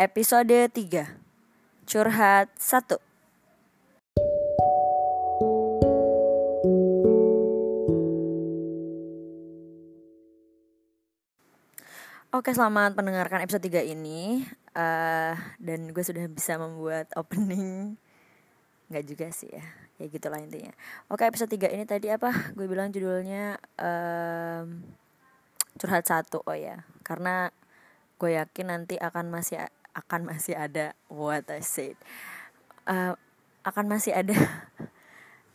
episode 3 Curhat 1 Oke, selamat mendengarkan episode 3 ini. Uh, Dan gue sudah bisa membuat opening. Nggak juga sih ya. Ya gitulah intinya. Oke, episode 3 ini tadi apa? Gue bilang judulnya um, Curhat 1 Oh ya, karena gue yakin nanti akan masih akan masih ada What I said. Uh, Akan masih ada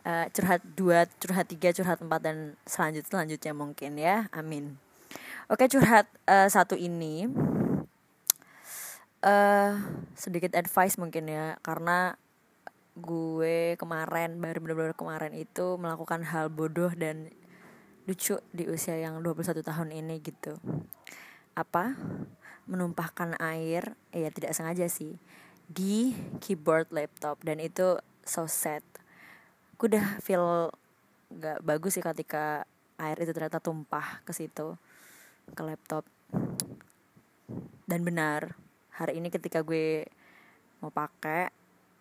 uh, curhat 2, curhat 3, curhat 4 dan selanjut selanjutnya mungkin ya. Amin. Oke curhat uh, satu ini uh, sedikit advice mungkin ya. Karena gue kemarin baru benar-benar kemarin itu melakukan hal bodoh dan lucu di usia yang 21 tahun ini gitu. Apa? Menumpahkan air, ya tidak sengaja sih di keyboard laptop dan itu so sad. Gue udah feel gak bagus sih ketika air itu ternyata tumpah ke situ ke laptop dan benar hari ini ketika gue mau pakai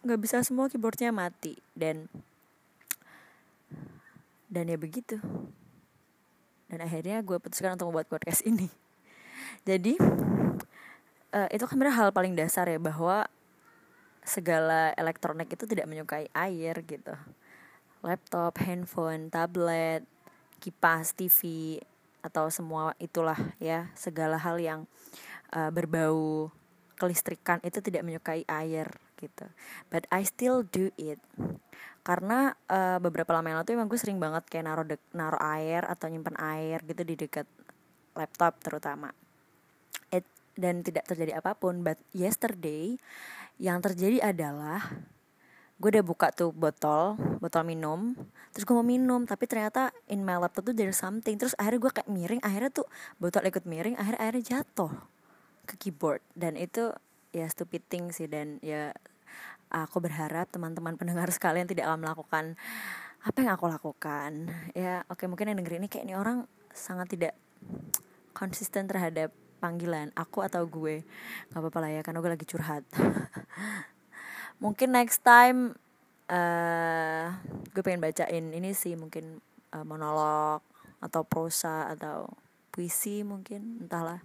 nggak bisa semua keyboardnya mati dan dan ya begitu dan akhirnya gue putuskan untuk membuat podcast ini jadi uh, itu kan hal paling dasar ya bahwa segala elektronik itu tidak menyukai air gitu. Laptop handphone tablet kipas TV atau semua itulah ya segala hal yang uh, berbau kelistrikan itu tidak menyukai air gitu. But I still do it. Karena uh, beberapa lama yang lalu tuh emang gue sering banget kayak naruh naruh air atau nyimpan air gitu di dekat laptop terutama it dan tidak terjadi apa pun. But yesterday yang terjadi adalah gue udah buka tuh botol botol minum. Terus gue mau minum tapi ternyata in my laptop tuh there's something. Terus akhirnya gue kayak miring akhirnya tuh botol ikut miring akhirnya akhirnya jatuh ke keyboard. Dan itu ya stupid thing sih. Dan ya aku berharap teman-teman pendengar sekalian tidak akan melakukan apa yang aku lakukan. Ya oke mungkin yang denger ini kayak ini orang sangat tidak konsisten terhadap panggilan aku atau gue. Nggak apa-apa lah ya karena gue lagi curhat. Mungkin next time uh, gue pengen bacain ini sih mungkin uh, monolog atau prosa atau puisi mungkin entahlah.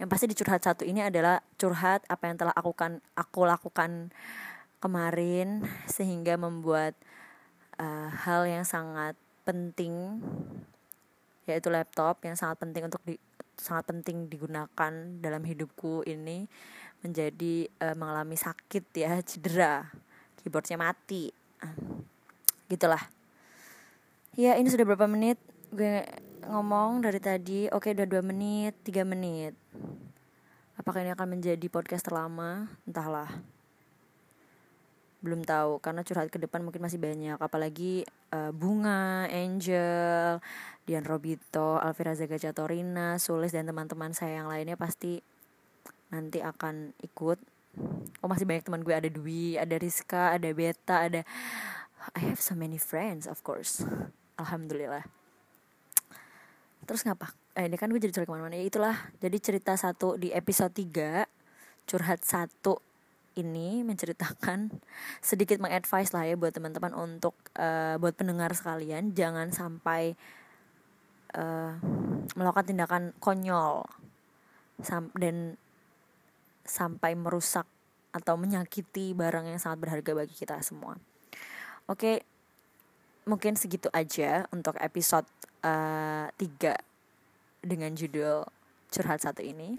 Yang pasti di curhat satu ini adalah curhat apa yang telah aku kan aku lakukan kemarin sehingga membuat uh, hal yang sangat penting yaitu laptop yang sangat penting untuk di sangat penting digunakan dalam hidupku ini menjadi uh, mengalami sakit ya cedera. Keyboardnya mati. Gitulah. Ya ini sudah berapa menit? Gue ngomong dari tadi oke udah dua menit tiga menit. Apakah ini akan menjadi podcast terlama? Entahlah. Belum tahu karena curhat ke depan mungkin masih banyak. Apalagi uh, bunga Angel Dian Robito Alvira Zaga Catorina Sulis dan teman-teman saya yang lainnya pasti nanti akan ikut. Oh masih banyak teman gue. Ada Dwi ada Rizka ada Beta ada I have so many friends of course. Alhamdulillah. Terus ngapa? Eh ini kan gue jadi cerita ke mana-mana. Ya itulah. Jadi cerita satu di episode 3 curhat satu ini menceritakan sedikit mengadvise lah ya buat teman-teman untuk uh, buat pendengar sekalian jangan sampai uh, melakukan tindakan konyol dan sampai merusak atau menyakiti barang yang sangat berharga bagi kita semua. Oke, mungkin segitu aja untuk episode uh, eh, 3 dengan judul curhat satu ini.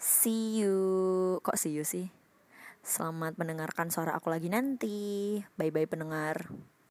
See you, kok see you sih? Selamat mendengarkan suara aku lagi nanti. Bye bye pendengar.